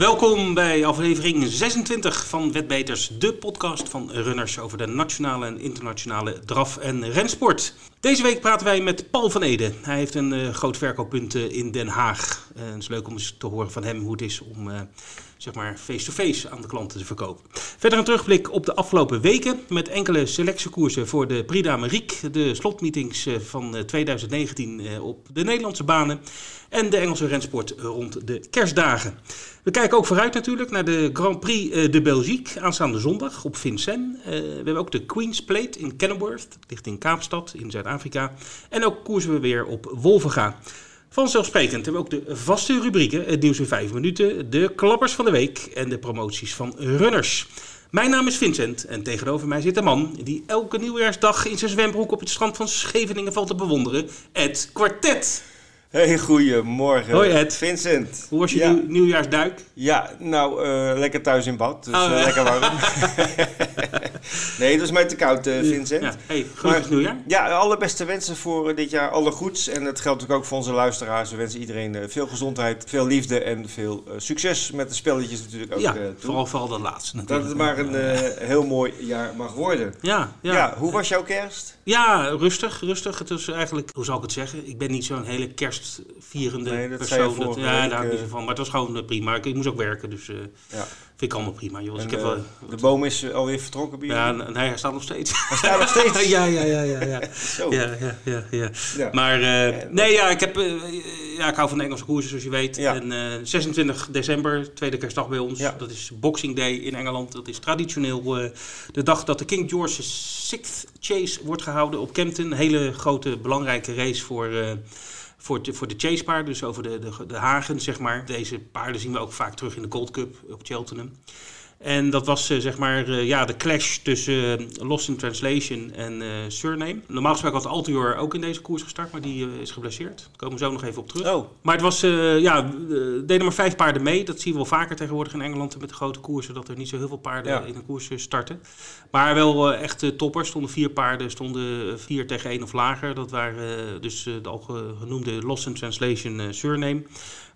welkom bij aflevering 26 van Wetbeters, de podcast van runners over de nationale en internationale draf- en rensport. Deze week praten wij met Paul van Ede. Hij heeft een uh, groot verkooppunt uh, in Den Haag. Het is leuk om eens te horen van hem hoe het is om zeg maar face-to-face aan de klanten te verkopen. Verder een terugblik op de afgelopen weken met enkele selectiekoersen voor de Prix d'Amérique, de slotmeetings van 2019 op de Nederlandse banen en de Engelse rensport rond de kerstdagen. We kijken ook vooruit natuurlijk naar de Grand Prix de Belgique aanstaande zondag op Vincennes. We hebben ook de Queen's Plate in Kenilworth, ligt in Kaapstad in Zuid-Afrika. En ook koersen we weer op Wolvenga. Vanzelfsprekend hebben we ook de vaste rubrieken, het nieuws in 5 minuten, de klappers van de week en de promoties van runners. Mijn naam is Vincent en tegenover mij zit een man die elke nieuwjaarsdag in zijn zwembroek op het strand van Scheveningen valt te bewonderen, Ed Quartet. Hey, goedemorgen. Hoi Ed. Vincent. Hoe was je ja. nieuwjaarsduik? Ja, nou, uh, lekker thuis in bad, dus oh, uh, lekker warm. nee, het was mij te koud, uh, Vincent. Ja. Hey, gelukkig nieuwjaar. Ja, alle beste wensen voor dit jaar, alle goeds. En dat geldt natuurlijk ook voor onze luisteraars. We wensen iedereen veel gezondheid, veel liefde en veel succes met de spelletjes natuurlijk ook Ja, vooral, vooral dat laatste natuurlijk. Dat het maar een heel mooi jaar mag worden. Ja, ja. ja hoe was jouw kerst? Ja, rustig, rustig. Het was eigenlijk, hoe zal ik het zeggen? Ik ben niet zo'n hele kerstvierende nee, dat persoon. Dat, ja, daar niet zo van. Maar het was gewoon prima. Ik, ik moest ook werken, dus uh, ja. vind ik allemaal prima. Joh. Dus ik heb wel, de boom is alweer vertrokken bij Ja, nee, hij staat nog steeds. Hij staat nog steeds? ja, ja, ja, ja. Ja, Zo. ja, ja, ja, ja. Maar uh, nee, ja, ik heb... ja, ik hou van de Engelse koersen, zoals je weet. En 26 december, tweede kerstdag bij ons. Dat is Boxing Day in Engeland. Dat is traditioneel de dag dat de King George Sixth Chase wordt gehouden op Kempton. Een hele grote, belangrijke race voor, voor, de, voor de chasepaarden, dus over de, de, de hagen, zeg maar. Deze paarden zien we ook vaak terug in de Gold Cup op Cheltenham. En dat was uh, zeg maar uh, ja, de clash tussen uh, Lost in Translation en Surname. Normaal gesproken had Altior ook in deze koers gestart, maar die is geblesseerd. Daar komen we zo nog even op terug. Oh. Maar het was, ja, deden maar vijf paarden mee. Dat zien we wel vaker tegenwoordig in Engeland met de grote koersen, dat er niet zo heel veel paarden Ja. in een koers starten. Maar wel echt toppers. Stonden vier paarden, stonden vier tegen één of lager. Dat waren dus de al genoemde Lost in Translation Surname.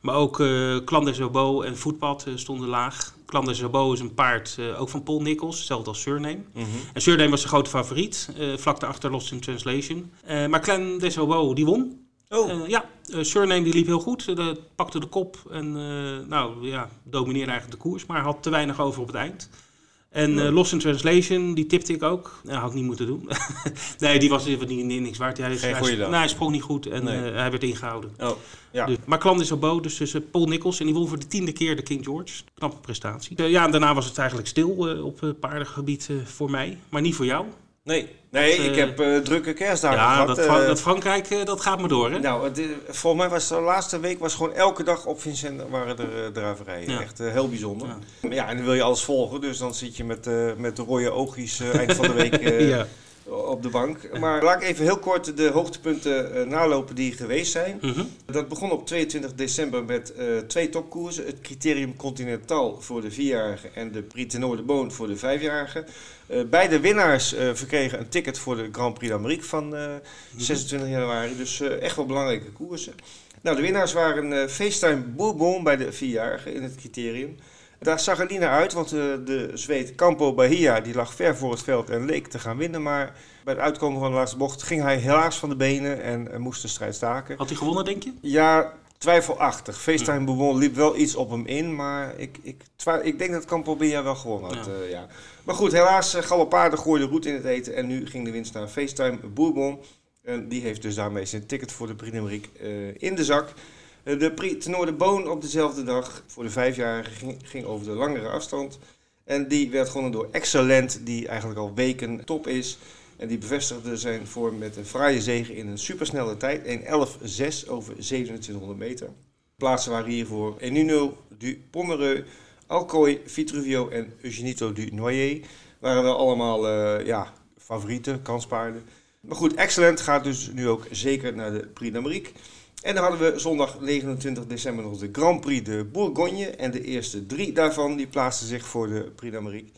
Maar ook uh, Clan des Oboe en Voetpad uh, stonden laag. Clan des Oboe is een paard uh, ook van Paul Nichols, hetzelfde als Surname. Mm -hmm. En Surname was de grote favoriet, vlak daarachter Lost in Translation. maar Clan des Oboe, die won. Oh. ja, Surname die liep heel goed, pakte de kop en nou, ja, domineerde eigenlijk de koers, maar had te weinig over op het eind. En uh, Lost in Translation, die tipte ik ook. Dat had ik niet moeten doen. nee, die was niet, niet, niks waard. Hij, Geen hij, hij sprong niet goed en Nee. uh, hij werd ingehouden. Oh, ja. Dus, maar klant is op boot, dus tussen Paul Nichols. En die won voor de tiende keer de King George. Knappe prestatie. Ja, en daarna was het eigenlijk stil op paardengebied voor mij. Maar niet voor jou. Nee, nee Dat, ik eh, heb uh, drukke kerstdagen ja, gehad. dat, eh. Fra- dat Frankrijk, uh, dat gaat maar door, hè? Nou, het, volgens mij was de laatste week was gewoon elke dag op Vincent waren er uh, draverijen. Ja. Echt heel bijzonder. Ja. Ja. en dan wil je alles volgen, dus dan zit je met, met de rode oogjes eind van de week ja. Op de bank. Maar laat ik even heel kort de hoogtepunten uh, nalopen die geweest zijn. Mhm. Dat begon op 22 december met uh, twee topkoersen. Het criterium Continental voor de vierjarigen en de Prix Tenor de Boon voor de vijfjarigen. Uh, beide winnaars verkregen een ticket voor de Grand Prix d'Amérique van uh, 26 januari. Dus echt wel belangrijke koersen. Nou, de winnaars waren FaceTime Bourbon bij de vierjarigen in het criterium. Daar zag het niet naar uit, want uh, de Zweed Campo Bahia die lag ver voor het veld en leek te gaan winnen. Maar bij het uitkomen van de laatste bocht ging hij helaas van de benen en uh, moest de strijd staken. Had hij gewonnen, denk je? Ja, twijfelachtig. FaceTime. Bourbon liep wel iets op hem in, maar ik, ik, ik denk dat Campo Bahia wel gewonnen had. Ja. Uh, ja. Maar goed, helaas, Galopade gooide roet in het eten en nu ging de winst naar FaceTime Bourbon. En die heeft dus daarmee zijn ticket voor de Prix uh, in de zak. Uh, de Tenor de Boon op dezelfde dag voor de vijfjarigen ging, ging over de langere afstand. En die werd gewonnen door Excellent, die eigenlijk al weken top is. En die bevestigde zijn vorm met een fraaie zege in een supersnelle tijd. 1.11.6 over 2700 meter. Plaatsen waren hiervoor Enuno du Pomereux, Alcoy, Vitruvio en Eugenito du Noyer. Waren wel allemaal uh, ja, favorieten, kanspaarden. Maar goed, Excellent gaat dus nu ook zeker naar de Prix d'Amérique. En dan hadden we zondag 29 december nog de Grand Prix de Bourgogne. En de eerste drie daarvan die plaatsten zich voor de Prix d'Amérique.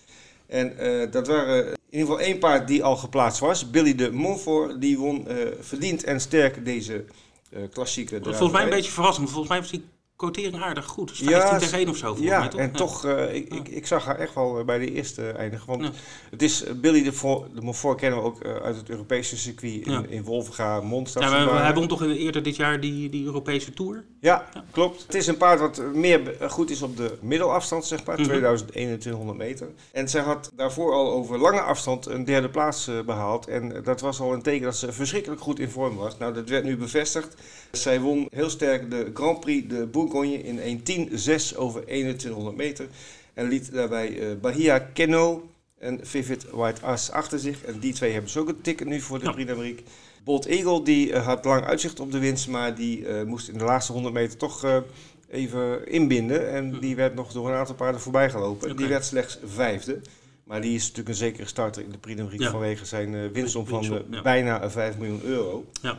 En uh, dat waren in ieder geval één paard die al geplaatst was. Billy de Montfort, die won uh, verdiend en sterk deze uh, klassieke Volgens mij een beetje verrassend. Volgens mij was hij quotering aardig goed. Dus 15 Ja, tegen 1 of zo volgens Ja, mij, toch? en toch, eh, ik, ik, ik zag haar echt wel eh, bij de eerste eindigen. Want het is eh, Billy de, Vo- de kennen we ook uit het Europese circuit in, in Wolvenga, Monster. Ja, we, we hebben ons toch in- eerder dit jaar die, die Europese Tour. Ja, klopt. Het is een paard wat meer goed is op de middelafstand, zeg maar, Mhm. 2100 meter. En zij had daarvoor al over lange afstand een derde plaats eh, behaald. En dat was al een teken dat ze verschrikkelijk goed in vorm was. Nou, dat werd nu bevestigd. Zij won heel sterk de Grand Prix de Bourgogne in 1.10.6 over 2100 meter. En liet daarbij eh, Bahia Keno en Vivid White Ass achter zich. En die twee hebben dus ook een ticket nu voor de Ja. Prix d'Amérique. Bolt Eagle die eh, had lang uitzicht op de winst, maar die eh, moest in de laatste 100 meter toch even inbinden. En die werd nog door een aantal paarden voorbij gelopen. Oké. Die werd slechts vijfde. Maar die is natuurlijk een zekere starter in de Prix d'Amérique Ja. vanwege zijn eh winstsom van ja. bijna eh, 5 miljoen euro. Ja.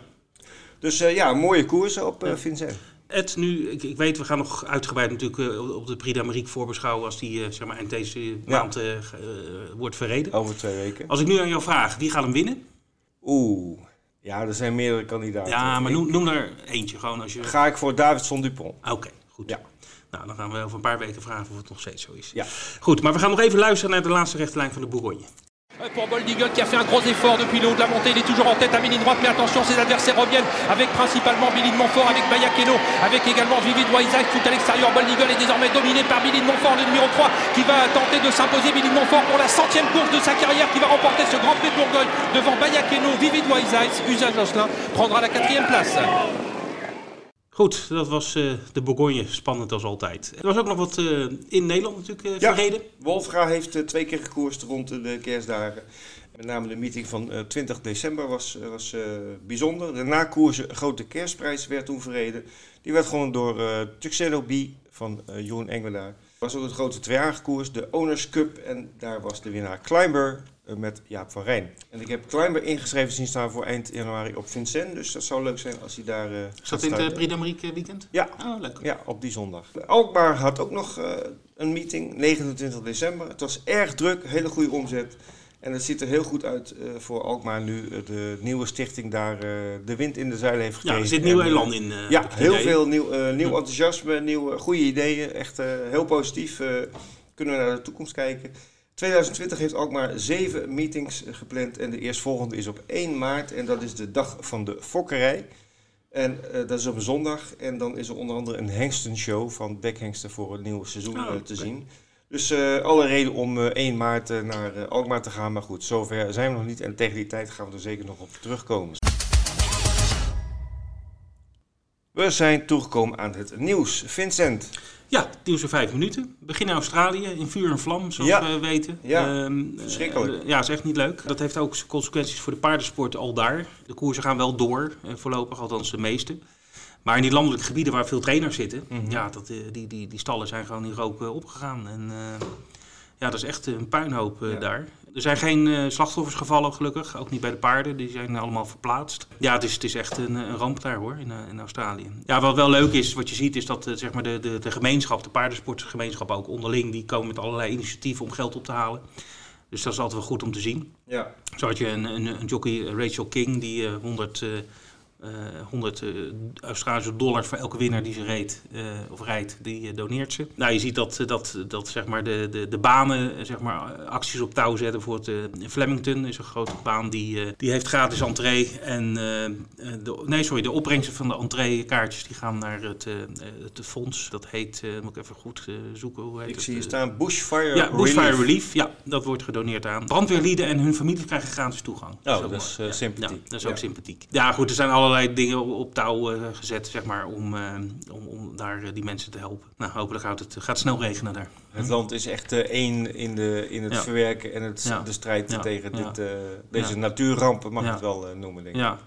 Dus ja, mooie koersen op. Vincent. Ed, nu, ik, ik weet, we gaan nog uitgebreid natuurlijk eh, op de Prix d'Amérique voorbeschouwen als die eh, zeg maar eind deze maand eh, wordt verreden. Over twee weken. Als ik nu aan jou vraag, wie gaat hem winnen? Oeh, ja, er zijn meerdere kandidaten. Ja, maar noem, noem er eentje gewoon als je... Ga ik voor Davidson Dupont. Oké, goed. Ja. Nou, dan gaan we over een paar weken vragen of het nog steeds zo is. Ja. Goed, maar we gaan nog even luisteren naar de laatste rechte lijn van de Bourgogne. Pour Boldigun qui a fait un gros effort depuis le haut de la montée, il est toujours en tête à ligne droite, mais attention, ses adversaires reviennent avec principalement Billy de Montfort, avec Bayakeno, avec également Vivid Waisac tout à l'extérieur. Boldigun est désormais dominé par Billy de Montfort, le numéro 3, qui va tenter de s'imposer. Billy de Montfort pour la centième course de sa carrière, qui va remporter ce Grand Prix de Bourgogne devant Bayakeno, Vivid Waisac. Usage Jocelyn prendra la quatrième place. Goed, dat was eh, de Bourgogne, spannend als altijd. Er was ook nog wat eh, in Nederland natuurlijk eh Ja. verreden. Wolfga heeft twee keer gekoerst rond de, kerstdagen. Met name de meeting van eh, 20 december was, was bijzonder. De nakoersen Grote Kerstprijs werd toen verreden. Die werd gewonnen door Tuxedo B van Jeroen Engelaar. Was ook een grote tweejarige koers, de Owners Cup. En daar was de winnaar Climber eh, met Jaap van Rijn. En ik heb Climber ingeschreven zien staan voor eind januari op Vincent. Dus dat zou leuk zijn als hij daar eh Is gaat dat in het eh, Prix d'Amérique weekend? Ja, Oh, leuk. ja, op die zondag. Alkmaar had ook nog eh, een meeting, 29 december. Het was erg druk, hele goede omzet. En het ziet er heel goed uit eh, voor Alkmaar nu eh, de nieuwe stichting daar eh, de wind in de zeilen heeft Ja, gekregen. er zit nieuw elan in. eh, ja, heel idee. veel nieuw, nieuw enthousiasme, nieuwe goede ideeën. Echt heel positief. kunnen we naar de toekomst kijken. 2020 heeft Alkmaar zeven meetings gepland. En de eerstvolgende is op 1 maart. En dat is de dag van de fokkerij. En dat is op een zondag. En dan is er onder andere een hengstenshow van Bekhengsten voor het nieuwe seizoen Oh, eh, te zien. Dus eh, alle reden om eh, 1 maart eh, naar eh, Alkmaar te gaan. Maar goed, zover zijn we nog niet. En tegen die tijd gaan we er zeker nog op terugkomen. We zijn toegekomen aan het nieuws. Vincent. Ja, het nieuws in vijf minuten. Begin Australië in vuur en vlam, zoals Ja. we weten. Ja, Ehm, verschrikkelijk. eh, ja, is echt niet leuk. Dat heeft ook consequenties voor de paardensport al daar. De koersen gaan wel door, eh, voorlopig, althans de meeste. Maar in die landelijke gebieden waar veel trainers zitten, Mhm. ja, dat, eh, die, die, die stallen zijn gewoon in rook eh, opgegaan. En eh, ja, dat is echt een puinhoop Ja. daar. Er zijn geen slachtoffers gevallen, gelukkig. Ook niet bij de paarden. Die zijn allemaal verplaatst. Ja, het is, het is echt een, een ramp daar hoor, in, in Australië. Ja, wat wel leuk is, wat je ziet, is dat zeg maar de, de, de gemeenschap, de paardensportgemeenschap ook onderling, die komen met allerlei initiatieven om geld op te halen. Dus dat is altijd wel goed om te zien. Ja, Zo had je een, een, een jockey, Rachel King, die eh, 100, eh, eh, 100 eh, Australische dollars voor elke winnaar die ze reed eh, of rijdt, die eh, doneert ze. Nou, je ziet dat, eh, dat, dat zeg maar de, de, de banen eh, zeg maar, eh, acties op touw zetten. Bijvoorbeeld eh, in Flemington is een grote baan die, eh, die heeft gratis entree. En eh, eh, de, nee, sorry, de opbrengsten van de entreekaartjes die gaan naar het, eh, eh, het fonds. Dat heet, eh, moet ik even goed eh, zoeken, hoe heet ik het? zie hier Eh, staan Bushfire ja, Bushfire Relief. Ja, dat wordt gedoneerd aan. Brandweerlieden en hun familie krijgen gratis toegang. Oh, dat is, eh, sympathiek. Ja, dat is ook Ja. sympathiek. Ja, goed, er zijn allerlei dingen op, touw eh, gezet, zeg maar, om, eh, om, om daar eh, die mensen te helpen. Nou, hopelijk gaat het gaat snel regenen daar. Het land is echt één in, de, in het Ja. verwerken en het, Ja. de strijd Ja. tegen dit, deze natuurrampen, mag ik het wel noemen, denk ik. Ja.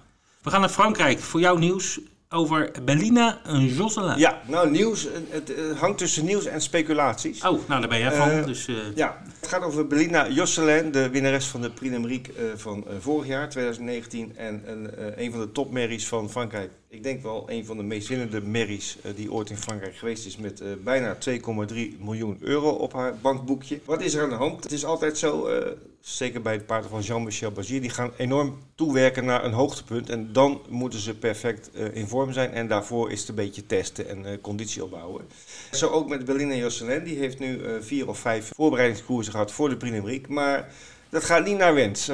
We gaan naar Frankrijk voor jouw nieuws over Bellina Josselin. Ja, nou nieuws, het hangt tussen nieuws en speculaties. Oh, nou daar ben jij van. Eh, dus, eh, Ja, het gaat over Belina Josselin, de winnares van de Prix d'Amérique eh, van vorig jaar, 2019. En een, van de topmerries van Frankrijk ik denk wel een van de meest winnende merries die ooit in Frankrijk geweest is. Met bijna 2,3 miljoen euro op haar bankboekje. Wat is er aan de hand? Het is altijd zo, zeker bij het paarden van Jean-Michel Bazier, die gaan enorm toewerken naar een hoogtepunt. En dan moeten ze perfect eh, in vorm zijn. En daarvoor is het een beetje testen en eh, conditie opbouwen. Zo ook met Belinda Josselin. Die heeft nu eh, vier of vijf voorbereidingskoersen gehad voor de Prix. Maar dat gaat niet naar wens.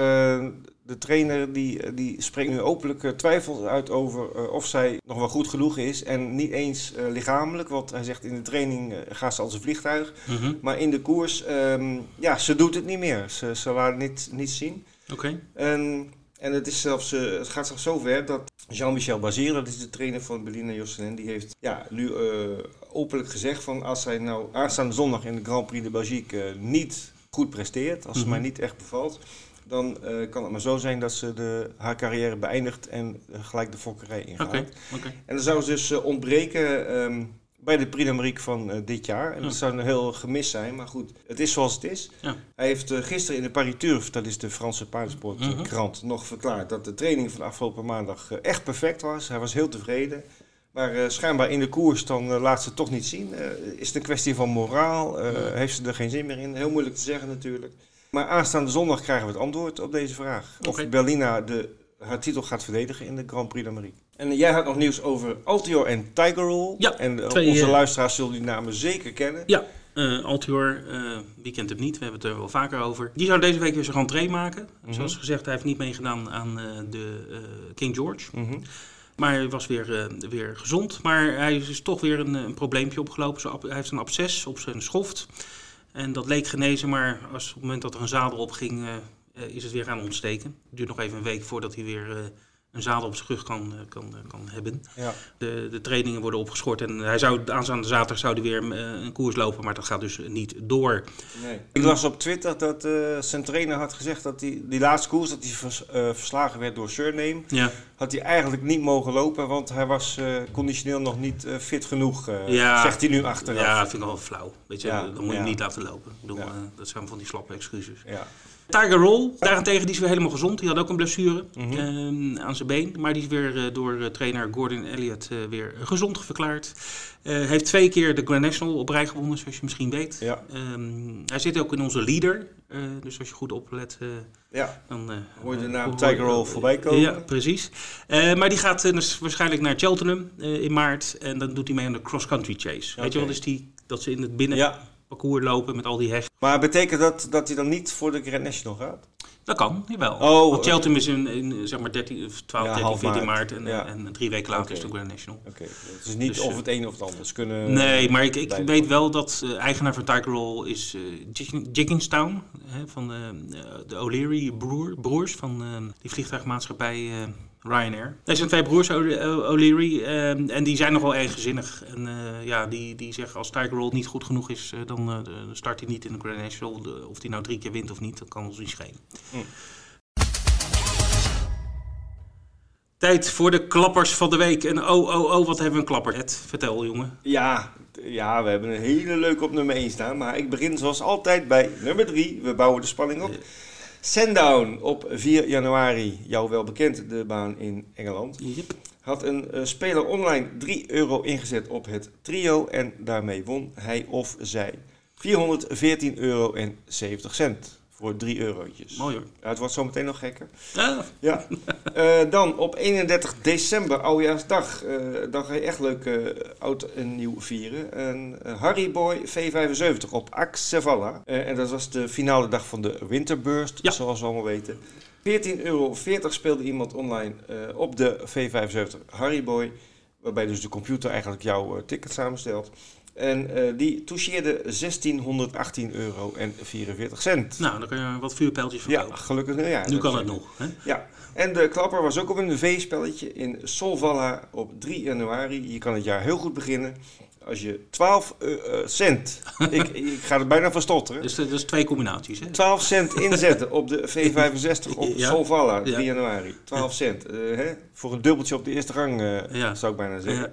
De trainer die, die spreekt nu openlijk eh, twijfels uit over eh, of zij nog wel goed genoeg is. En niet eens eh, lichamelijk, want hij zegt in de training gaat ze als een vliegtuig. Mhm. Maar in de koers, ehm, ja, ze doet het niet meer. Ze, ze laat het niet, niet zien. Oké. En, en het, is zelfs, het gaat zelfs zover dat Jean-Michel Bazier, dat is de trainer van Belina Josselin, die heeft ja, nu openlijk gezegd van als zij nou aanstaande zondag in de Grand Prix de Belgique niet goed presteert, als ze Mhm. mij niet echt bevalt, dan eh, kan het maar zo zijn dat ze de, haar carrière beëindigt en eh, gelijk de fokkerij ingaat. Oké. Oké. En dan zou ze dus eh, ontbreken ehm, bij de Prix van dit jaar. En Ja. dat zou een heel gemis zijn, maar goed, het is zoals het is. Ja. Hij heeft gisteren in de Paris Turf, dat is de Franse paardensportkrant, Mhm. nog verklaard dat de training van afgelopen maandag echt perfect was. Hij was heel tevreden. Maar schijnbaar in de koers dan laat ze het toch niet zien. Is het een kwestie van moraal? Ja. Heeft ze er geen zin meer in? Heel moeilijk te zeggen natuurlijk. Maar aanstaande zondag krijgen we het antwoord op deze vraag. Of Berlina de, haar titel gaat verdedigen in de Grand Prix d'Amérique. En jij had nog nieuws over Altior en Tigerol. Ja, en eh, twee, onze eh, luisteraars zullen die namen zeker kennen. Ja, eh Altior, eh, wie kent hem niet? We hebben het er wel vaker over. Die zou deze week weer zijn rentree maken. Mhm. Zoals gezegd, hij heeft niet meegedaan aan de King George. Mhm. Maar hij was weer, weer gezond. Maar hij is toch weer een, een probleempje opgelopen. Hij heeft een absces op zijn schoft. En dat leek genezen, maar als, op het moment dat er een zadel op ging, eh, eh, is het weer gaan ontsteken. Het duurt nog even een week voordat hij weer eh, een zadel op zijn rug kan, eh, kan, eh, kan hebben. Ja. De, de trainingen worden opgeschort en hij zou aanstaande zaterdag zou hij weer eh, een koers lopen, maar dat gaat dus niet door. Nee. Ik las op Twitter dat eh, zijn trainer had gezegd dat die, die laatste koers, dat hij vers- verslagen werd door Surname, Ja, had hij eigenlijk niet mogen lopen, want hij was conditioneel nog niet fit genoeg, Ja. zegt hij nu achteraf. ja dat vind ik wel flauw. Weet je, Ja, dan moet je ja. hem niet laten lopen. Ik bedoel, Ja. dat zijn van die slappe excuses. Ja. Tiger Roll, daarentegen, die is weer helemaal gezond. Die had ook een blessure Mhm. ehm, aan zijn been. Maar die is weer eh, door eh, trainer Gordon Elliott eh, weer gezond verklaard. Heeft twee keer de Grand National op rij gewonnen, zoals je misschien weet. Ja. Ehm, hij zit ook in onze leader. dus als je goed oplet, ja. dan... Hoor je de naam Tiger Roll voorbij komen? Ja, precies. Maar die gaat dus waarschijnlijk naar Cheltenham in maart. En dan doet hij mee aan de cross-country chase. Weet je wel, dus die, dat ze in het binnen ja. Parcours lopen met al die hecht. Maar betekent dat dat hij dan niet voor de Grand National gaat? Dat kan, jawel. Oh, Want Cheltenham is in, in zeg maar 13, of 12, Ja, 13, half 14 maart. En, Ja. en drie weken later Oké. is de Grand National. Oké, het is niet Dus, of eh, het een of het ander. Kunnen nee, maar ik, ik weet wel dat eh, eigenaar van Tiger Roll is eh Jiggin- Jigginstown. Hè, van de, eh, de O'Leary broer, broers van eh, die vliegtuigmaatschappij eh, Ryanair. Er zijn twee broers, O- O'Leary, eh, en die zijn nogal erg gezinnig. En eh, ja, die, die zeggen als Tiger Roll niet goed genoeg is, eh, dan eh, start hij niet in de Grand National. Of hij nou drie keer wint of niet, dat kan ons niet schelen. Hm. Tijd voor de klappers van de week. En oh, oh, oh, wat hebben we een klapper. Ed, vertel jongen. Ja, ja, we hebben een hele leuke op nummer 1 staan. Maar ik begin zoals altijd bij nummer 3. We bouwen de spanning op. Sandown op 4 januari, jou wel bekend, de baan in Engeland. Yep. Had een eh, speler online 3 euro ingezet op het trio en daarmee won hij of zij 414 euro en 70 cent voor 3 eurotjes. Mooi hoor. Ja, het wordt zometeen nog gekker. Ah, Ja. Eh, dan op 31 december, oudjaarsdag. eh dan ga je echt leuk eh, oud en nieuw vieren. Eh, Harry Boy V75 op Axevalla. Eh, en dat was de finale dag van de Winterburst, Ja. zoals we allemaal weten. 14,40 euro speelde iemand online op de V75 Harry Boy. Waarbij dus de computer eigenlijk jouw ticket samenstelt. En eh, die toucheerde 1618 euro en 44 cent. nou, dan kan je wat vuurpijltjes van Ja, gelukkig nieuwjaar. Nu kan het nog. Hè? Ja, en de klapper was ook op een V-spelletje in Solvalla op 3 januari. Je kan het jaar heel goed beginnen als je 12 eh, eh, cent, ik, ik ga er bijna van stotteren, Dus dat is twee combinaties. Hè? 12 cent inzetten op de V65 op Ja. Solvalla 3 Ja. januari. 12 cent, hè? voor een dubbeltje op de eerste gang Ja. zou ik bijna zeggen.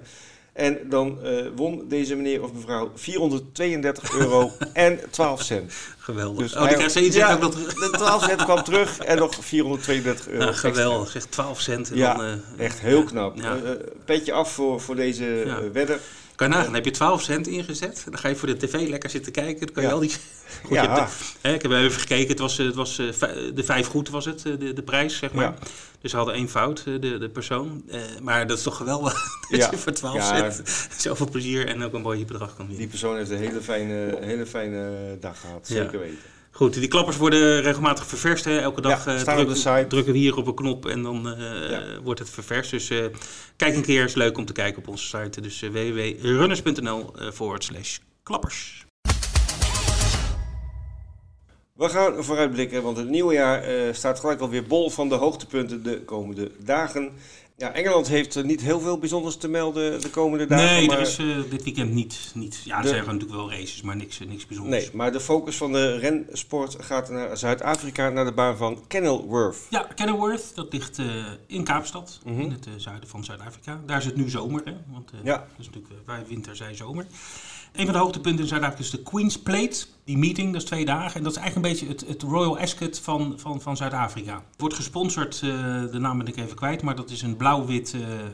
En dan eh, won deze meneer of mevrouw 432 euro en 12 cent. Geweldig. Dus oh, die krijgt ze ja, ook nog terug. De 12 cent kwam terug en nog 432 euro. Extra. geweldig. Zeg 12 cent. En Ja, dan, eh, Echt heel knap. Ja. Eh, petje af voor, voor deze wedder. Kan je nagaan, dan heb je 12 cent ingezet. Dan ga je voor de tv lekker zitten kijken. Dan kan je Ja. al die... Goed, Ja. je hebt hè, ik heb even gekeken. Het was, het was eh, de vijf goed was het, eh, de, de prijs, zeg maar. Ja. Dus ze hadden één fout, eh, de, de persoon. Maar dat is toch geweldig. dat Ja. je voor 12 Ja. cent zoveel plezier en ook een mooi bedrag kan winnen. Die persoon heeft een hele fijne, hele fijne dag gehad. Zeker weten. Goed, die klappers worden regelmatig ververst. Hè. Elke dag Ja, eh, op drukken we hier op een knop en dan eh, Ja. wordt het ververst. Dus eh, kijk een keer, is leuk om te kijken op onze site. Dus uh, www.runners.nl eh, forward slash klappers. We gaan vooruitblikken, want het nieuwe jaar staat gelijk alweer bol van de hoogtepunten de komende dagen. Ja, Engeland heeft eh, niet heel veel bijzonders te melden de komende dagen. nee, maar... er is eh, dit weekend niet. niet ja, er De- zijn natuurlijk wel races, maar niks, eh, niks bijzonders. Nee, maar de focus van de rensport gaat naar Zuid-Afrika, naar de baan van Kenilworth. Ja, Kenilworth, dat ligt in Kaapstad, Mhm. in het zuiden van Zuid-Afrika. Daar is het nu zomer, hè? Want Ja. dat is natuurlijk wij winter, zij zomer. Een van de hoogtepunten in Zuid-Afrika is de Queen's Plate. Die meeting, dat is twee dagen. En dat is eigenlijk een beetje het, het Royal Ascot van, van, van Zuid-Afrika. Wordt gesponsord, eh, de naam ben ik even kwijt, maar dat is een blauw-wit eh, eh,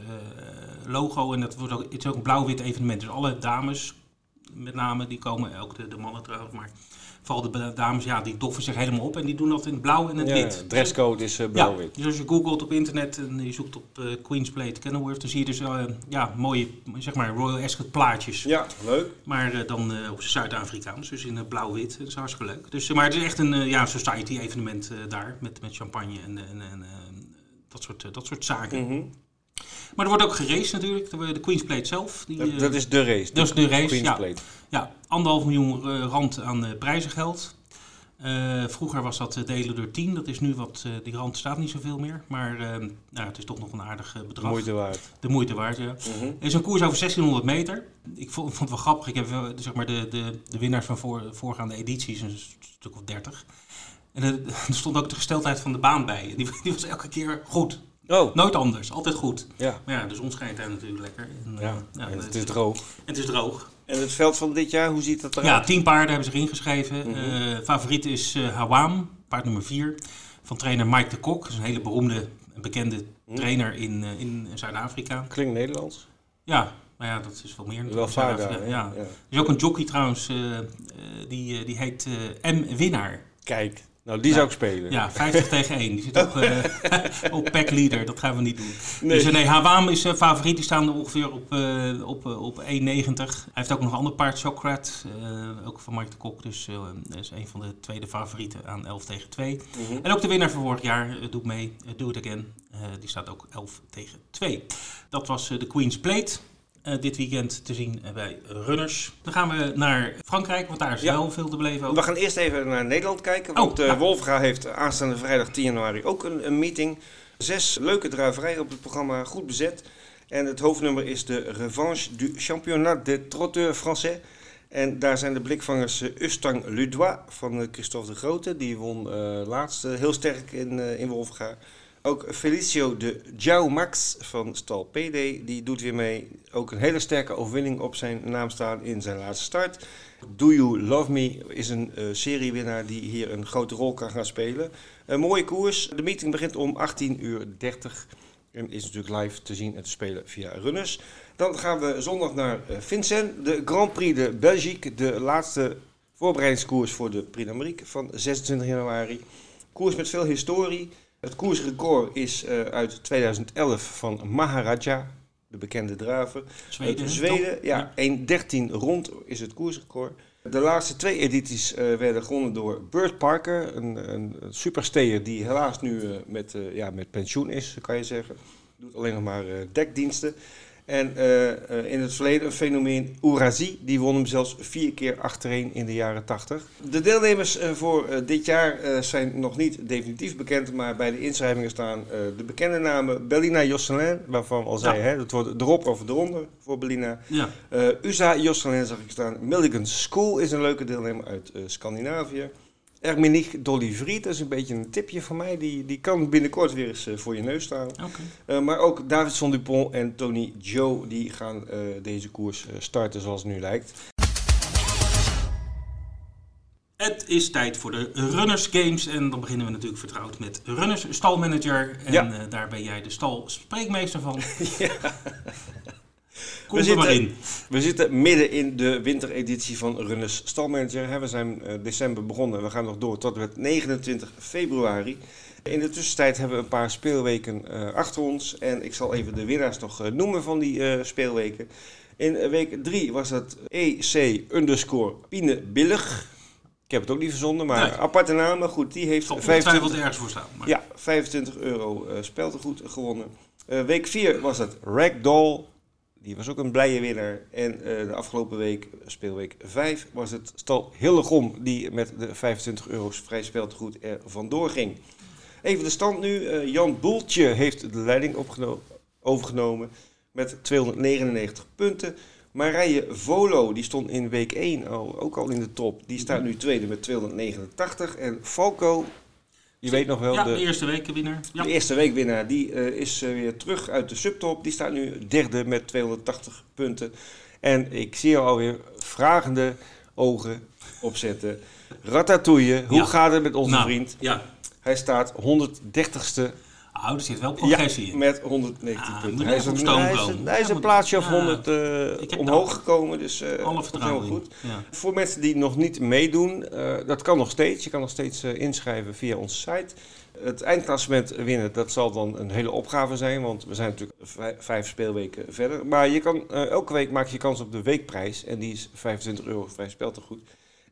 logo. En dat wordt ook, het is ook een blauw-wit evenement. Dus alle dames, met name, die komen, ook de, de mannen trouwens, maar vooral de dames, ja, die doffen zich helemaal op. En die doen dat in het blauw en het Ja, wit. dresscode is eh, Ja, blauw-wit. dus als je googelt op internet en je zoekt op eh, Queen's Plate Kenilworth, dan zie je dus eh, ja, mooie, zeg maar, Royal Ascot plaatjes. Ja, leuk. Maar dan op Zuid-Afrikaans, dus in eh, blauw-wit. Dat is hartstikke leuk. Dus, maar het is echt een ja, society evenement daar, met, met champagne en, en, en dat, soort, dat soort zaken. Mhm. Maar er wordt ook geraced natuurlijk, de, de Queen's Plate zelf. Die, dat, dat is de race. dat is de race, Queen's ja. Plate. Ja, anderhalf miljoen eh, rand aan eh, prijzengeld. Eh, vroeger was dat delen door 10. Dat is nu wat, eh, die rand staat niet zoveel meer. Maar nou, het is toch nog een aardig bedrag. Moeite waard. De moeite waard, ja. Mhm. Er is een koers over 1600 meter. Ik vond, vond het wel grappig. Ik heb zeg maar de, de, de winnaars van voor, voorgaande edities, een stuk of 30. En er, er stond ook de gesteldheid van de baan bij. Die, die was elke keer goed. Oh, Nooit anders, altijd goed. ja. Maar ja, de zon schijnt daar natuurlijk lekker. En, ja. ja, en dat- het is droog. en het is droog. En het veld van dit jaar, hoe ziet dat Ja, eruit? tien paarden hebben zich ingeschreven. Mhm. Eh, favoriet is eh Hawaam, paard nummer 4. Van trainer Mike de Kok. Dat is een hele beroemde en bekende Mhm. trainer in, eh, in Zuid-Afrika. Klinkt Nederlands. Ja, maar ja, dat is wel meer. Wel? Ja. Ja. Er is ook een jockey trouwens, eh, eh, die, die heet eh, M. Winnaar. Kijk, nou die zou ik spelen. Ja, 50 tegen 1. Die zit op, eh, op pack leader, dat gaan we niet doen. Nee. Dus eh, nee, Hawaam is eh, favoriet, die staan ongeveer op, op, op 1,90. Hij heeft ook nog een ander paard, Socrat, ook van Mike de Kok. Dus dat is een van de tweede favorieten aan 11 tegen 2. Mhm. En ook de winnaar van vorig jaar, doet mee, Do It Again. Die staat ook 11 tegen 2. Dat was de Queen's Plate. Eh, dit weekend te zien bij Runners. Dan gaan we naar Frankrijk, want daar is Ja. wel veel te beleven. Ook. We gaan eerst even naar Nederland kijken. Oh, Want eh ja. Wolfga heeft aanstaande vrijdag 10 januari ook een, een meeting. Zes leuke druiverijen op het programma, goed bezet. En het hoofdnummer is de Revanche du Championnat des Trotteurs Français. En daar zijn de blikvangers eh, Ustang Ludois van Christophe de Grote. Die won laatst heel sterk in, in Wolfga. Ook Felicio de Jou Max van Stal PD, die doet weer mee. Ook een hele sterke overwinning op zijn naam staan in zijn laatste start. Do You Love Me is een eh, seriewinnaar die hier een grote rol kan gaan spelen. Een mooie koers. De meeting begint om 18.30 uur en is natuurlijk live te zien en te spelen via Runners. Dan gaan we zondag naar eh, Vincent, de Grand Prix de Belgique, de laatste voorbereidingskoers voor de Prix van 26 januari. Koers met veel historie. Het koersrecord is eh, uit 2011 van Maharaja, de bekende draver. Zweden, Uit Zweden, toch? ja, 1.13 rond is het koersrecord. De laatste twee edities eh, werden gewonnen door Burt Parker, een, een, supersteer die helaas nu eh, met, ja, met pensioen is, kan je zeggen. Doet alleen nog maar dekdiensten. En eh, eh, in het verleden een fenomeen, Ourazi, die won hem zelfs vier keer achtereen in de jaren 80. De deelnemers eh, voor dit jaar zijn nog niet definitief bekend, maar bij de inschrijvingen staan de bekende namen Bellina Josselin, waarvan al zei, hè, dat wordt erop of eronder voor Bellina. Ja, USA Josselin zag ik staan. Milligan School is een leuke deelnemer uit Scandinavië. Erminich Dolivry, dat is een beetje een tipje van mij. Die, die kan binnenkort weer eens eh, voor je neus staan. Oké. Eh, maar ook Davidson Dupont en Tony Joe die gaan eh, deze koers starten zoals het nu lijkt. Het is tijd voor de Runners Games. En dan beginnen we natuurlijk vertrouwd met Runners Stalmanager. En Ja. eh, daar ben jij de stalspreekmeester van. Ja. Kom We er maar zitten- in. We zitten midden in de wintereditie van Runners Stalmanager. We zijn eh, december begonnen. We gaan nog door tot met 29 februari. In de tussentijd hebben we een paar speelweken eh, achter ons. En ik zal even de winnaars nog eh, noemen van die speelweken. In week 3 was het EC underscore Pine Billig. Ik heb het ook niet verzonnen, maar Nee. aparte naam. Maar goed, die heeft zal 25 ongetwijfeld ergens voor staan. Maar ja, 25 euro eh speltegoed gewonnen. Week 4 was het Ragdoll. Die was ook een blije winnaar. En eh, de afgelopen week, speelweek 5, was het Stal Hillegom. Die met de 25 euro's vrij speltegoed er vandoor ging. Even de stand nu. Eh, Jan Boeltje heeft de leiding overgenomen met 299 punten. Marije Volo, die stond in week 1 al, ook al in de top. Die staat nu tweede met 289. En Falco, je weet nog wel, ja, de, de eerste wekenwinnaar. Ja. de eerste weekwinnaar, die eh, is eh, weer terug uit de subtop. Die staat nu derde met 280 punten. En ik zie jou alweer vragende ogen opzetten. Ratatouille, hoe Ja. gaat het met onze Nou, vriend? Ja, Hij staat 130ste oh, er zit wel progressie ja, in. met 119 Ah, punten. Hij is, een, hij is, een, hij is een plaatsje of ja. 100 eh, omhoog gekomen, dus eh Alle vertrouwen heel goed. Ja. Voor mensen die nog niet meedoen, eh, dat kan nog steeds. Je kan nog steeds inschrijven via onze site. Het eindklassement winnen, dat zal dan een hele opgave zijn, want we zijn natuurlijk vij- vijf speelweken verder. Maar je kan, elke week maak je kans op de weekprijs en die is 25 euro vrij speeltegoed.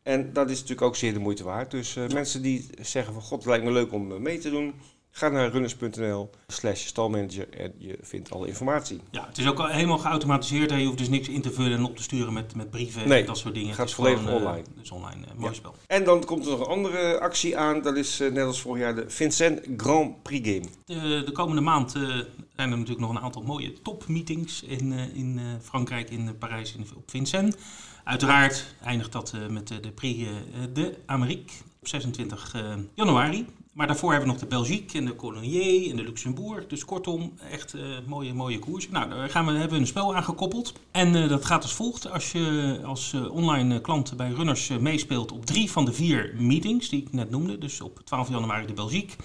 En dat is natuurlijk ook zeer de moeite waard. Dus mensen die zeggen van god, het lijkt me leuk om mee te doen, ga naar runners.nl slash stalmanager en je vindt alle informatie. Ja, het is ook al helemaal geautomatiseerd. hè. Je hoeft dus niks in te vullen en op te sturen met, met brieven Nee, en dat soort dingen. gaat het is volledig gewoon, eh, online. dus online. eh, mooi Ja. spel. En dan komt er nog een andere actie aan, dat is eh, net als vorig jaar de Vincent Grand Prix Game. De, de komende maand eh, zijn er natuurlijk nog een aantal mooie topmeetings in, eh, in eh, Frankrijk, in eh, Parijs, in, op Vincennes. Uiteraard eindigt dat eh, met de, de Prix eh, de Amérique op 26 eh, januari. Maar daarvoor hebben we nog de Belgique en de Colonier en de Luxembourg. Dus kortom, echt eh, mooie, mooie koers. Nou, daar gaan we, hebben we een spel aangekoppeld. En eh, dat gaat als volgt. Als je als eh, online klant bij Runners meespeelt op drie van de vier meetings die ik net noemde. Dus op 12 januari de Belgique,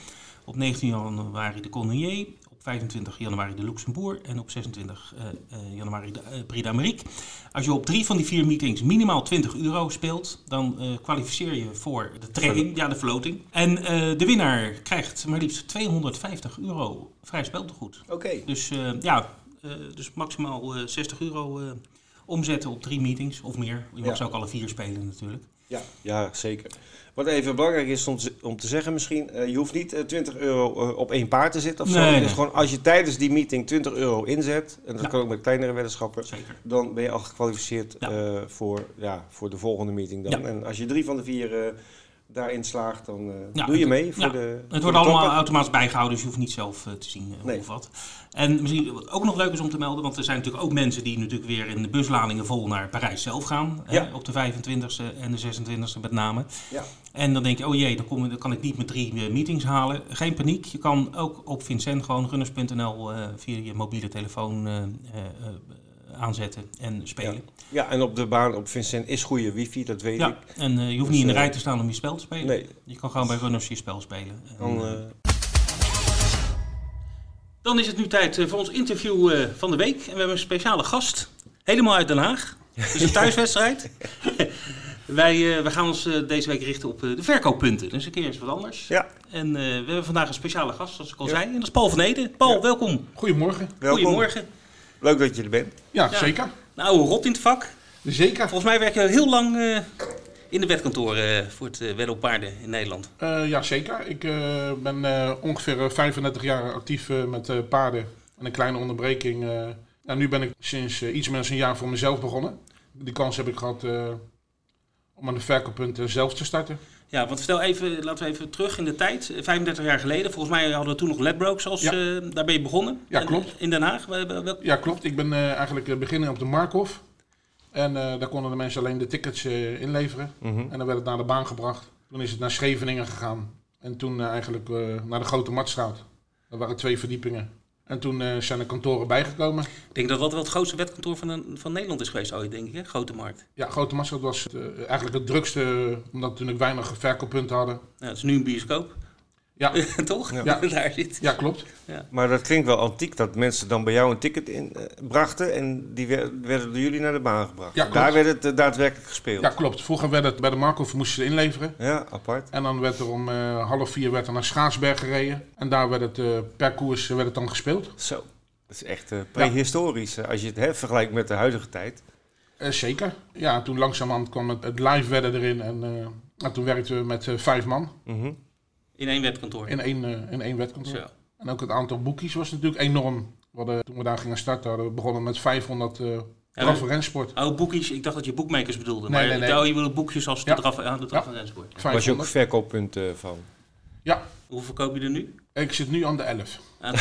op 19 januari de Colonier, 25 januari de Luxembourg en op 26 eh, eh, januari de eh, Prix d'Amérique. Als je op drie van die vier meetings minimaal 20 euro speelt, dan kwalificeer je voor de trekking, ja de floating. En de winnaar krijgt maar liefst 250 euro vrij speltegoed. Oké. Dus ja, dus maximaal eh, 60 euro omzetten op drie meetings of meer. Je mag Ja. ze ook alle vier spelen natuurlijk. Ja, ja, zeker. Wat even belangrijk is om te, om te zeggen misschien, eh, je hoeft niet eh, 20 euro eh, op één paard te zitten of zo. Nee, is gewoon als je tijdens die meeting 20 euro inzet, en dat Ja. kan ook met kleinere weddenschappen, Zeker. dan ben je al gekwalificeerd Ja. eh, voor, ja, voor de volgende meeting dan. Ja. En als je drie van de vier eh, daarin slaagt, dan eh, Ja, doe je mee voor ja, de Het de wordt allemaal automatisch bijgehouden, dus je hoeft niet zelf eh, te zien Nee. of wat. En misschien wat ook nog leuk is om te melden, want er zijn natuurlijk ook mensen die natuurlijk weer in de busladingen vol naar Parijs zelf gaan. Ja. Hè, op de 25e en de 26e met name. Ja. En dan denk je, oh jee, dan, kom, dan kan ik niet met drie meetings halen. Geen paniek, je kan ook op Vincent gewoon runners.nl via je mobiele telefoon aanzetten en spelen. Ja, en op de baan op Vincent is goede wifi, dat weet Ja, ik. en eh, je hoeft Dus, niet in de eh, rij te staan om je spel te spelen. Nee, Je kan gewoon bij runners je spel spelen. En, dan... eh, Dan is het nu tijd eh, voor ons interview eh, van de week. En we hebben een speciale gast, helemaal uit Den Haag. Het is een thuiswedstrijd. wij, eh, wij gaan ons deze week richten op de verkooppunten. Dus een keer eens wat anders. ja, En eh, we hebben vandaag een speciale gast, zoals ik al Ja. zei. En dat is Paul van Ede. Paul, Ja. welkom. Goedemorgen. welkom. Goedemorgen. Leuk dat je er bent. Ja, Ja. zeker. Een oude rot in het vak. Zeker. Volgens mij werk je heel lang eh, in de wetkantoor eh, voor het uh, wedden op paarden in Nederland. Eh, ja, zeker. Ik eh, ben eh, ongeveer eh, 35 jaar actief eh, met eh, paarden. En een kleine onderbreking. eh, nou, nu ben ik sinds eh, iets meer dan een jaar voor mezelf begonnen. Die kans heb ik gehad eh, om aan de verkooppunten zelf te starten. Ja, want vertel even, laten we even terug in de tijd. Eh, 35 jaar geleden, volgens mij hadden we toen nog Ledbrokes als, Ja. eh, daar ben je begonnen. Ja, klopt. In Den Haag. Ja, klopt. Ik ben eh, eigenlijk eh, beginnen op de Markhof. En eh, daar konden de mensen alleen de tickets inleveren. Mhm. En dan werd het naar de baan gebracht. Toen is het naar Scheveningen gegaan. En toen eigenlijk eh, naar de Grote Matstraat. Dat waren twee verdiepingen. En toen eh, zijn er kantoren bijgekomen. Ik denk dat dat wel het grootste wetkantoor van, een- van Nederland is geweest ooit, denk ik. Hè? Grote markt. Ja, Grote Matstraat was eh, eigenlijk het drukste, omdat we natuurlijk weinig verkooppunten hadden. Ja, het is nu een bioscoop. Ja, Toch? Ja. Daar zit. ja klopt. Maar dat klinkt wel antiek dat mensen dan bij jou een ticket in, eh, brachten en die wer- werden door jullie naar de baan gebracht. Ja. Daar werd het eh, daadwerkelijk gespeeld. Ja, klopt. Vroeger werd het bij de Markhof moesten ze inleveren. Ja, apart. En dan werd er om eh, half vier werd er naar Schaarsberg gereden. En daar werd het eh, per koers werd het dan gespeeld. Zo. Dat is echt eh, prehistorisch eh, als je het hè, vergelijkt met de huidige tijd. Eh, zeker. Ja, toen langzamerhand kwam het, het live wedden erin. En, eh, en toen werkten we met eh, vijf man Mhm. In één wetkantoor. in één, eh, in één wedkantoor. Zo. En ook het aantal boekies was natuurlijk enorm. We hadden, toen we daar gingen starten, hadden we begonnen met 500 eh draf- en rensport. Oh, boekjes. Ik dacht dat je boekmakers bedoelde. Nee, maar nee, nee. Je bedoelt boekjes als de Ja. draf, aan de draf Ja. en rensport. Was je ook 500. verkooppunt eh, van? Ja, Hoeveel verkoop je er nu? ik zit nu aan de 11.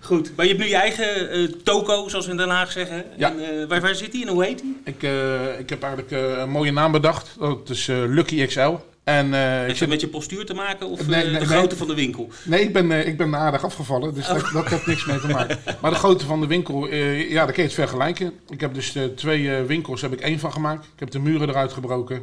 Goed, maar je hebt nu je eigen eh, toko, zoals we in Den Haag zeggen. Ja. En, eh, waar, waar zit die en hoe heet die? Ik, eh, ik heb eigenlijk eh, een mooie naam bedacht. Dat is eh, Lucky XL. En, eh, ik Heeft zit, het met je postuur te maken of Nee, eh, nee, de nee. grootte van de winkel? nee, ik ben, eh, ik ben aardig afgevallen, dus dat, dat heeft niks mee te maken. Maar de grootte van de winkel, eh, ja, daar kun je het vergelijken. Ik heb dus twee eh, winkels, heb ik één van gemaakt. Ik heb de muren eruit gebroken.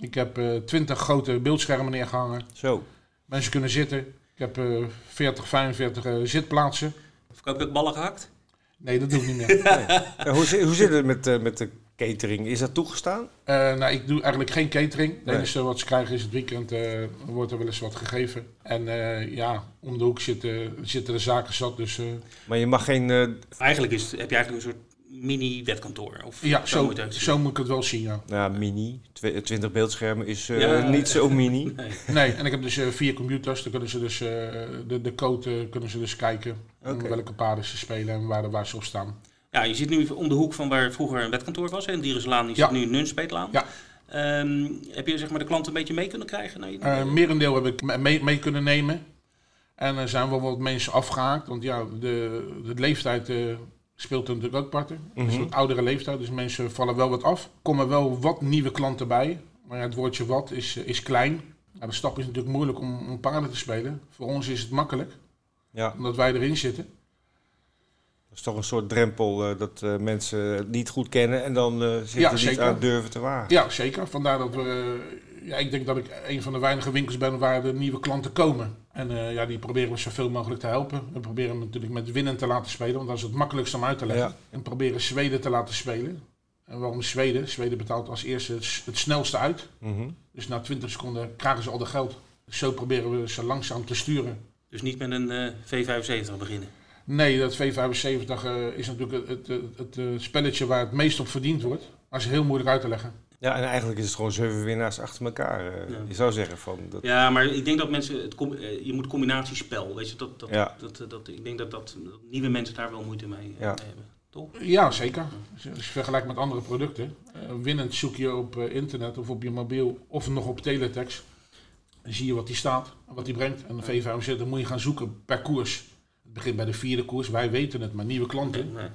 Ik heb eh, twintig grote beeldschermen neergehangen. Zo. Mensen kunnen zitten. Ik heb eh 40, 45 eh, zitplaatsen. Verkoop je ook ballen gehakt? Nee, dat doe ik niet meer. Eh, hoe, hoe zit het met, met de catering? Is dat toegestaan? Eh, nou, ik doe eigenlijk geen catering. Het Nee. enige wat ze krijgen is het weekend, eh, wordt er wel eens wat gegeven. En eh, ja, om de hoek zitten, zitten de zaken zat. Dus eh, Maar je mag geen... eh, Eigenlijk is, heb je eigenlijk een soort mini-wetkantoor. Of ja, zo, moet zo moet ik het wel zien, ja. nou, mini. Twe- 20 beeldschermen is eh, Ja. niet zo mini. Nee. Nee, en ik heb dus vier computers. Dan kunnen ze dus eh, de, de code kunnen ze dus kijken. Welke paarden ze spelen en waar, waar ze op staan. Ja, je zit nu om de hoek van waar vroeger een wetkantoor was. hè, In Dierenselaan, die Ja. zit nu in Nunspeetlaan. Ja. Ehm, heb je zeg maar, de klanten een beetje mee kunnen krijgen? naar je- Eh merendeel heb ik me- mee, mee kunnen nemen. En er zijn wel wat mensen afgehaakt. Want ja, de, de leeftijd eh, speelt er natuurlijk ook parten. Het is Mhm. een oudere leeftijd, dus mensen vallen wel wat af. Er komen wel wat nieuwe klanten bij. Maar ja, het woordje wat is, eh, is klein. Ja, de stap is natuurlijk moeilijk om, om paarden te spelen. Voor ons is het makkelijk, Ja, omdat wij erin zitten. Dat is toch een soort drempel eh, dat eh, mensen het niet goed kennen en dan eh zich Ja, er niet aan durven te wagen. Ja, zeker. Vandaar dat we... eh, ja, ik denk dat ik een van de weinige winkels ben waar de nieuwe klanten komen. En eh, ja, die proberen we zoveel mogelijk te helpen. We proberen hem natuurlijk met winnen te laten spelen, want dat is het makkelijkste om uit te leggen. Ja. En proberen Zweden te laten spelen. En waarom Zweden? Zweden betaalt als eerste het, snelste uit. Mhm. Dus na 20 seconden krijgen ze al de geld. Dus zo proberen we ze langzaam te sturen. Dus niet met een eh, V75 beginnen. Nee, dat V75 eh, is natuurlijk het, het, het, het, eh, spelletje waar het meest op verdiend wordt. Maar is heel moeilijk uit te leggen. Ja, en eigenlijk is het gewoon zeven winnaars achter elkaar. eh, Ja. Je zou zeggen van... Dat, Ja, maar ik denk dat mensen, het je moet combinatiespel, weet je, dat, dat, Ja. dat, dat, ik denk dat, dat, nieuwe mensen daar wel moeite mee, Ja. mee hebben. Toch? Ja, zeker. Als je als je vergelijkt met andere producten. eh, winnend zoek je op internet of op je mobiel of nog op teletext. Dan zie je wat die staat en wat die brengt. En de V75 dan moet je gaan zoeken per koers. Het begint bij de vierde koers, wij weten het, maar nieuwe klanten. Ja.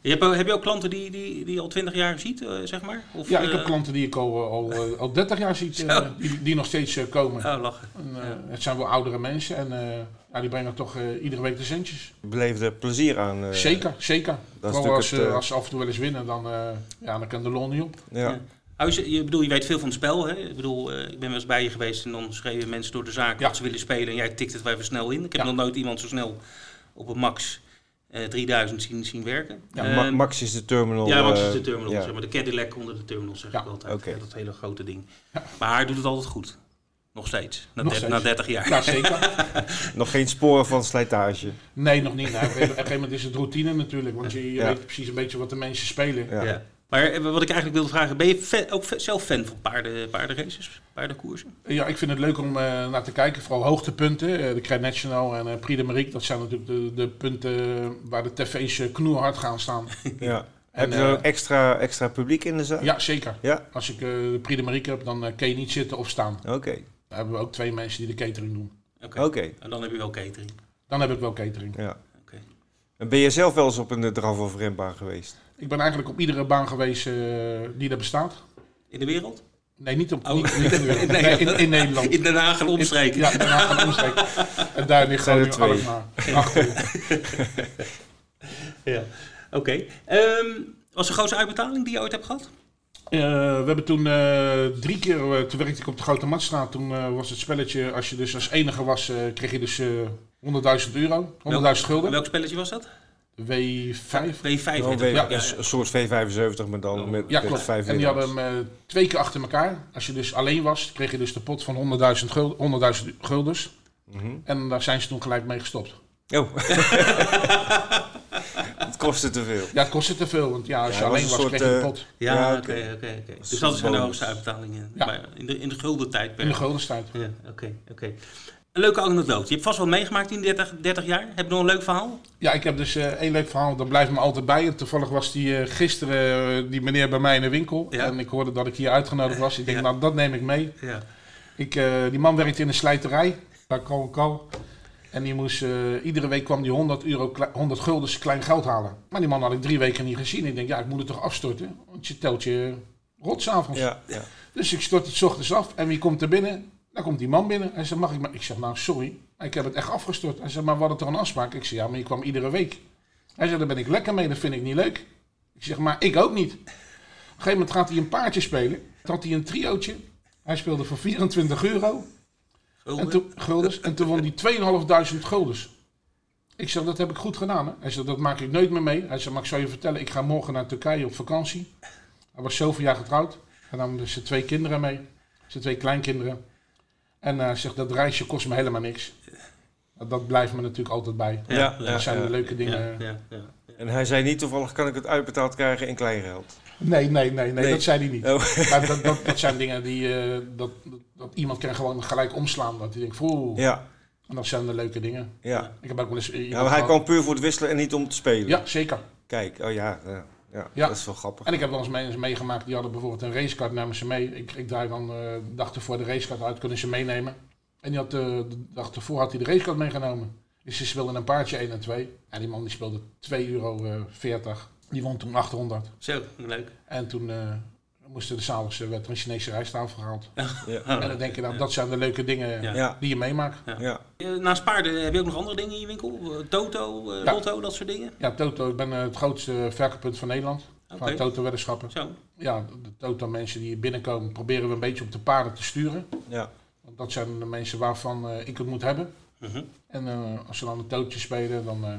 Je hebt, heb je ook klanten die, die, die je al 20 jaar ziet, eh, zeg maar? Of, Ja, ik heb eh, klanten die ik al, al, eh, al 30 jaar zie, Zo. die, die nog steeds komen. Oh, lachen. En, Ja. Het zijn wel oudere mensen en eh, ja, die brengen toch eh, iedere week de centjes. beleef er plezier aan. eh, zeker, zeker. Dat Vooral als, het, als ze af en toe wel eens winnen, dan, eh, ja, dan kan de lol niet op. Ja. Ja. Oh, je, bedoel, je weet veel van het spel. Hè? Ik bedoel, eh, ik ben wel eens bij je geweest en dan schreven mensen door de zaak Ja. wat ze willen spelen. En jij tikt het wel even snel in. Ik heb Ja. nog nooit iemand zo snel op een max eh 3000 zien, zien werken. Ja, Eh, Ma- Max is de terminal. ja, Max is eh, de terminal, ja. zeg maar. De Cadillac onder de terminal, zeg Ja, ik altijd. dat hele grote ding. Ja. Maar haar doet het altijd goed. Nog steeds. Na, Nog der- steeds. na 30 jaar. Ja, zeker. Nog geen sporen van slijtage. Nee, nog niet. Nou, op een gegeven moment is het routine natuurlijk, want je, je Ja. weet precies een beetje wat de mensen spelen. Ja. Maar eh, wat ik eigenlijk wilde vragen, ben je fan- ook zelf fan van paarden, paardenraces, paardenkoersen? Ja, ik vind het leuk om eh, naar te kijken, vooral hoogtepunten. eh de Cred National en eh Prix de Marique, dat zijn natuurlijk de, de punten waar de tv's eh, knoerhard gaan staan. Ja. En, Heb je eh, ook extra, extra publiek in de zaal? Ja, zeker. Ja? Als ik eh, de Prix de Marique heb, dan eh, kun je niet zitten of staan. Oké. Dan hebben we ook twee mensen die de catering doen. Oké. Oké. En dan heb je wel catering. Dan heb ik wel catering. Ja. Oké. En ben je zelf wel eens op een eh, draf- of renbaan geweest? Ik ben eigenlijk op iedere baan geweest eh, die er bestaat. In de wereld? Nee, niet, op, Oh. niet, niet in, de- Nee, nee, in, in Nederland. In Den Haag en omstreken. Ja, daarna gaan omsteken. En daar ligt gewoon twee. Achter. Ja. Oké. Ehm, was de grootste uitbetaling die je ooit hebt gehad? Eh, we hebben toen eh, drie keer, eh, toen werkte ik op de Grote Matstraat. Toen eh, was het spelletje, als je dus als enige was, eh, kreeg je dus eh 100.000 euro, 100.000 gulden. Welk spelletje was dat? W5. W5 Oh, het. ja. een, een soort V75, maar dan met, Ja, met klopt. vijf En die hadden hem eh, twee keer achter elkaar. Als je dus alleen was, kreeg je dus de pot van 100.000 gul- 100.000 guldens. Mhm. En daar zijn ze toen gelijk mee gestopt. Oh. het kostte te veel. Ja, het kostte te veel, want ja, als Ja, je alleen een was, soort, kreeg je de eh, pot Ja, Ja, oké, oké. oké, oké. Dat is Dus dat een zijn de hoogste uitbetalingen Ja. maar in, de, in de gulden tijd. in de guldenstijd. Ja, oké, oké. Een leuke anekdote. Je hebt vast wel meegemaakt in 30, 30 jaar. Heb je nog een leuk verhaal? Ja, ik heb dus eh, één leuk verhaal, dat blijft me altijd bij. En toevallig was die eh, gisteren eh, die meneer bij mij in de winkel. Ja. En ik hoorde dat ik hier uitgenodigd was. Ik denk, Ja. nou, dat neem ik mee. Ja. Ik, eh, die man werkte in een slijterij, bij Kal Kal. En die moest, eh, iedere week kwam die 100, euro, kle- 100 guldens klein geld halen. Maar die man had ik drie weken niet gezien. Ik denk, ja, ik moet het toch afstorten? Want je telt je rot 's avonds. Ja, ja. Dus ik stort het 's ochtends af. En wie komt er binnen? Dan komt die man binnen. Hij zegt, mag ik maar... Ik zeg, nou, sorry. Ik heb het echt afgestort. Hij zegt, maar we hadden toch een afspraak? Ik zeg, ja, maar je kwam iedere week. Hij zegt, daar ben ik lekker mee. Dat vind ik niet leuk. Ik zeg, maar ik ook niet. Op een gegeven moment gaat hij een paardje spelen. Toen had hij een triootje. Hij speelde voor 24 euro. Gulden? En toen, guldens, en toen won hij 2.500 guldens. Ik zeg, dat heb ik goed gedaan. Hè? Hij zegt, dat maak ik nooit meer mee. Hij zegt, maar ik zal je vertellen, ik ga morgen naar Turkije op vakantie. Hij was zoveel jaar getrouwd. En dan dus zijn twee kinderen mee. Zijn twee kleinkinderen. En hij zegt, dat reisje kost me helemaal niks. Dat blijft me natuurlijk altijd bij. Ja, ja, dat zijn ja. de leuke dingen. Ja, ja, ja. En hij zei niet toevallig, kan ik het uitbetaald krijgen in kleingeld? Nee, nee, nee, nee, Nee. dat zei hij niet. Oh. Maar dat, dat, dat zijn dingen die, eh, dat, dat, iemand kan gewoon gelijk omslaan. Dat hij denkt, oeh, Ja, en dat zijn de leuke dingen. ja. Ik heb ook wel eens... iemand ja maar hij kwam puur voor het wisselen en niet om te spelen. Ja, zeker. Kijk, oh ja, ja, ja, Ja. dat is wel grappig. En ik heb wel eens mensen meegemaakt, die hadden bijvoorbeeld een racecard, namen ze mee. Ik, ik draai dan eh, de dag ervoor de racecard uit, kunnen ze meenemen. En die had, eh, de dag ervoor had hij de racecard meegenomen. Dus ze speelden een paardje 1 en 2. En die man die speelde 2,40 euro. Die won toen 800. Zo, leuk. En toen eh, moesten de s'avonds eh, werd er een Chinese rijsttafel gehaald. Ja, En dan denk je, nou, dat zijn de leuke dingen Ja. die je meemaakt. ja. Eh, Naast paarden heb je ook nog andere dingen in je winkel? Eh, Toto, eh, Ja. lotto, dat soort dingen? Ja, Toto, ik ben eh, het grootste verkooppunt van Nederland. Van Toto-weddenschappen. Zo. Ja, de, Toto-mensen die hier binnenkomen, proberen we een beetje op de paarden te sturen. ja. Want dat zijn de mensen waarvan eh, ik het moet hebben. Mhm. En eh, als ze dan een tootje spelen, dan eh,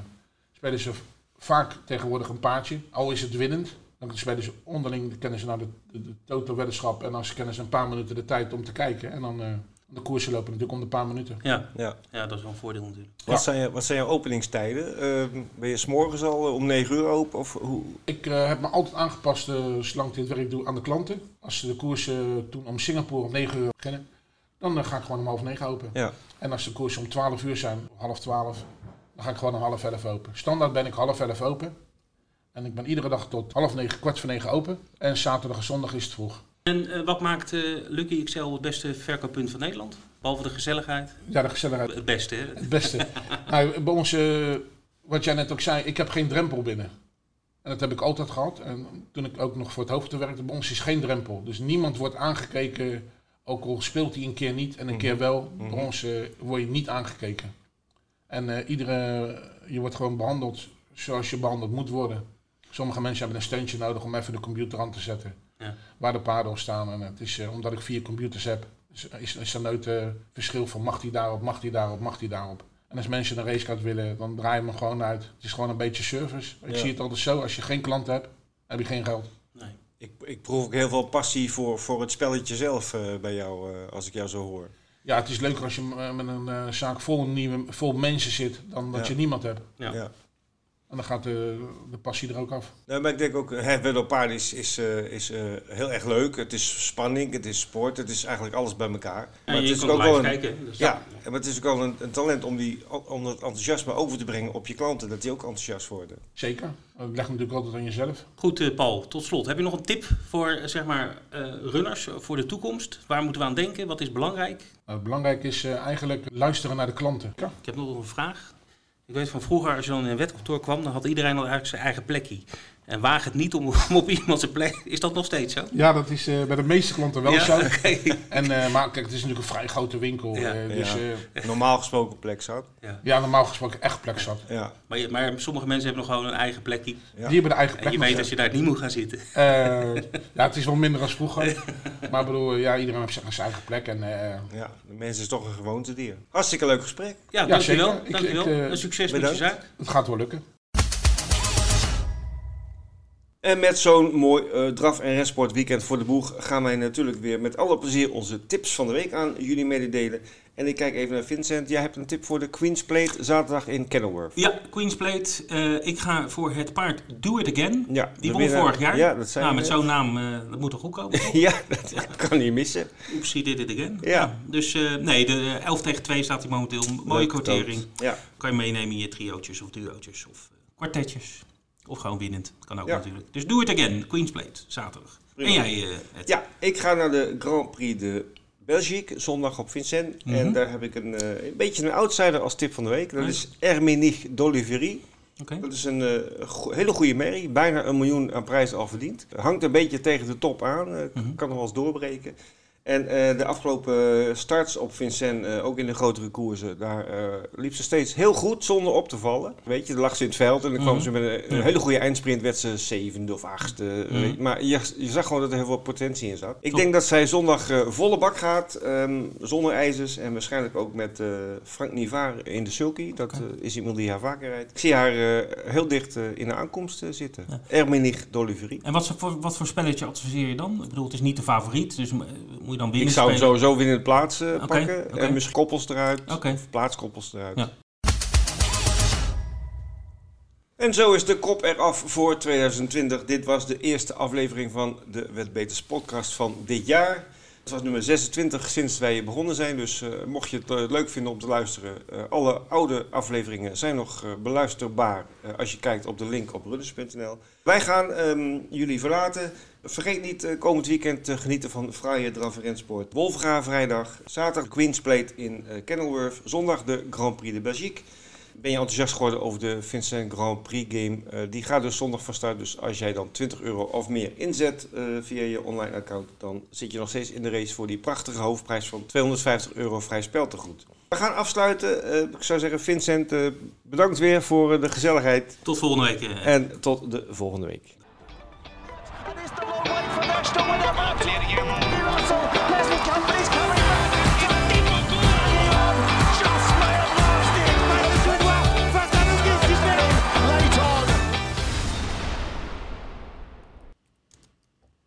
spelen ze vaak tegenwoordig een paardje. Al is het winnend. Dan spelen ze onderling, dan kennen ze naar de, de, de toto-weddenschap. En dan kennen ze een paar minuten de tijd om te kijken. En dan eh, de koersen lopen natuurlijk om de paar minuten. Ja. ja. ja, dat is wel een voordeel natuurlijk. Wat, zijn, je- wat zijn jouw openingstijden? Eh, ben je s'morgens al eh, om 9 uur open? Of hoe? Ik eh, heb me altijd aangepast, zolang ik dit werk doe, aan de klanten. Als ze de koersen toen om Singapore om 9 uur beginnen, dan ga ik gewoon om half 9 open. Ja, En als de koersen om 12 uur zijn, half 12, dan ga ik gewoon om half 11 open. Standaard ben ik half 11 open. En ik ben iedere dag tot half 9, kwart voor 9 open. En zaterdag en zondag is het vroeg. En eh, wat maakt eh, Lucky XL het beste verkooppunt van Nederland? Behalve de gezelligheid. Ja, de gezelligheid. Het beste, hè? Het beste. nou, bij ons, eh, wat jij net ook zei, ik heb geen drempel binnen. En dat heb ik altijd gehad. En toen ik ook nog voor het hoofd werkte, bij ons is geen drempel. Dus niemand wordt aangekeken, ook al speelt hij een keer niet en een keer wel. Mhm. Bij ons word je niet aangekeken. En eh, iedere, je wordt gewoon behandeld zoals je behandeld moet worden. Sommige mensen hebben een steuntje nodig om even de computer aan te zetten. Ja. Waar de paarden op staan. En het is, eh, omdat ik vier computers heb, is, is, is er nooit eh, verschil van mag die daarop, mag die daarop, mag die daarop. En als mensen een racecard willen, dan draai je hem gewoon uit. Het is gewoon een beetje service. Ik Ja. zie het altijd zo, als je geen klant hebt, heb je geen geld. Nee. ik, ik proef ook heel veel passie voor, voor het spelletje zelf eh, bij jou, eh, als ik jou zo hoor. Ja, het is leuker als je met een eh, zaak vol, nieuwe, vol mensen zit, dan dat Ja. je niemand hebt. Ja. En dan gaat de, de passie er ook af. Nou, maar ik denk ook, het paarden is, is, eh, is eh, heel erg leuk. Het is spanning, het is sport, het is eigenlijk alles bij elkaar. Maar En het je is kan ook live wel een, kijken. Dus ja, maar het is ook wel een, een talent om, die, om dat enthousiasme over te brengen op je klanten. Dat die ook enthousiast worden. Zeker. Dat leg natuurlijk altijd aan jezelf. Goed, eh, Paul, tot slot. Heb je nog een tip voor zeg maar, eh, runners voor de toekomst? Waar moeten we aan denken? Wat is belangrijk? Belangrijk is eigenlijk luisteren naar de klanten. Ja. Ik heb nog een vraag. Ik weet van vroeger, als je dan in een wetkantoor kwam, dan had iedereen al eigenlijk zijn eigen plekje. En waag het niet om, om op iemand zijn plek. Is dat nog steeds zo? Ja, dat is eh, bij de meeste klanten wel Ja, zo. En, eh, maar kijk, het is natuurlijk een vrij grote winkel. Ja. eh, dus Ja. eh, Normaal gesproken plek zat. ja, normaal gesproken echt plek zat. Ja. Maar, je- maar sommige mensen hebben nog gewoon een eigen plekje. Ja. Die hebben de eigen En plek. je weet dat je daar niet moet gaan zitten. Eh, ja, het is wel minder als vroeger. maar bedoel, ja, iedereen heeft zijn eigen plek. En, eh, ja, de mens is toch een gewoontedier. Hartstikke leuk gesprek. Ja, Ja, dankjewel. Ik- dankjewel. ik, een succes met je zaak. het gaat wel lukken. En met zo'n mooi eh, draf- en rensport weekend voor de boeg gaan wij natuurlijk weer met alle plezier onze tips van de week aan jullie mededelen. En ik kijk even naar Vincent. Jij hebt een tip voor de Queen's Plate zaterdag in Kenilworth. Ja, Queen's Plate. Eh, ik ga voor het paard Do It Again. Ja, Die won vorig jaar. Ja, dat zijn nou, met zo'n naam, eh, dat moet toch goed komen? toch? Ja, dat kan niet missen. Oeps, he did it again. Ja. dus nee, de eh, 11 tegen 2 staat hij momenteel. Mooie Leuk quotering. getoond. Ja, Kan je meenemen in je triootjes of duootjes of kwartetjes. Of gewoon winnend. Kan ook Ja. natuurlijk. Dus Do It Again, Queen's Plate, zaterdag. Prima. En jij, eh ja, ik ga naar de Grand Prix de Belgique, zondag op Vincent. Mhm. En daar heb ik een, eh, een beetje een outsider als tip van de week. Dat Nice. is Herménich d'Olivery. Oké. Dat is een eh, go- hele goede merrie. Bijna een miljoen aan prijs al verdiend. Hangt een beetje tegen de top aan. Mhm. Kan nog wel eens doorbreken. En eh, de afgelopen starts op Vincent, eh, ook in de grotere koersen, daar eh, liep ze steeds heel goed zonder op te vallen. Weet je, dan lag ze in het veld en dan kwam Mhm. ze met een, hele goede eindsprint, werd ze zevende of achtste. Mhm. Maar je, je zag gewoon dat er heel veel potentie in zat. Ik Top. denk dat zij zondag volle bak gaat, ehm, zonder ijzers en waarschijnlijk ook met Frank Nivar in de sulky. Dat is iemand die haar vaker rijdt. Ik zie haar heel dicht in de aankomst zitten. Ja. Ermenich d'Olivery. En wat voor, wat voor spelletje adviseer je dan? Ik bedoel, het is niet de favoriet, dus moet je dan Ik zou hem sowieso winnende plaats eh, Oké, pakken. En misschien koppels eruit. Oké. Of plaatskoppels eruit. Ja. En zo is de kop eraf voor 2020. Dit was de eerste aflevering van de Wetbeters podcast van dit jaar. Het was nummer 26 sinds wij begonnen zijn. Dus eh, mocht je het eh, leuk vinden om te luisteren. eh, alle oude afleveringen zijn nog beluisterbaar. als je kijkt op de link op runners.nl. Wij gaan ehm, jullie verlaten. Vergeet niet komend weekend te genieten van fraaie draf- en vrijdag. Zaterdag Queen's Plate in Kenilworth. Zondag de Grand Prix de Belgique ben je enthousiast geworden over de Vincent Grand Prix game. Eh, die gaat dus zondag van start. Dus als jij dan 20 euro of meer inzet eh, via je online account, dan zit je nog steeds in de race voor die prachtige hoofdprijs van 250 euro vrij speltegoed. We gaan afsluiten. Eh, ik zou zeggen, Vincent, bedankt weer voor de gezelligheid. Tot volgende week. En tot de volgende week.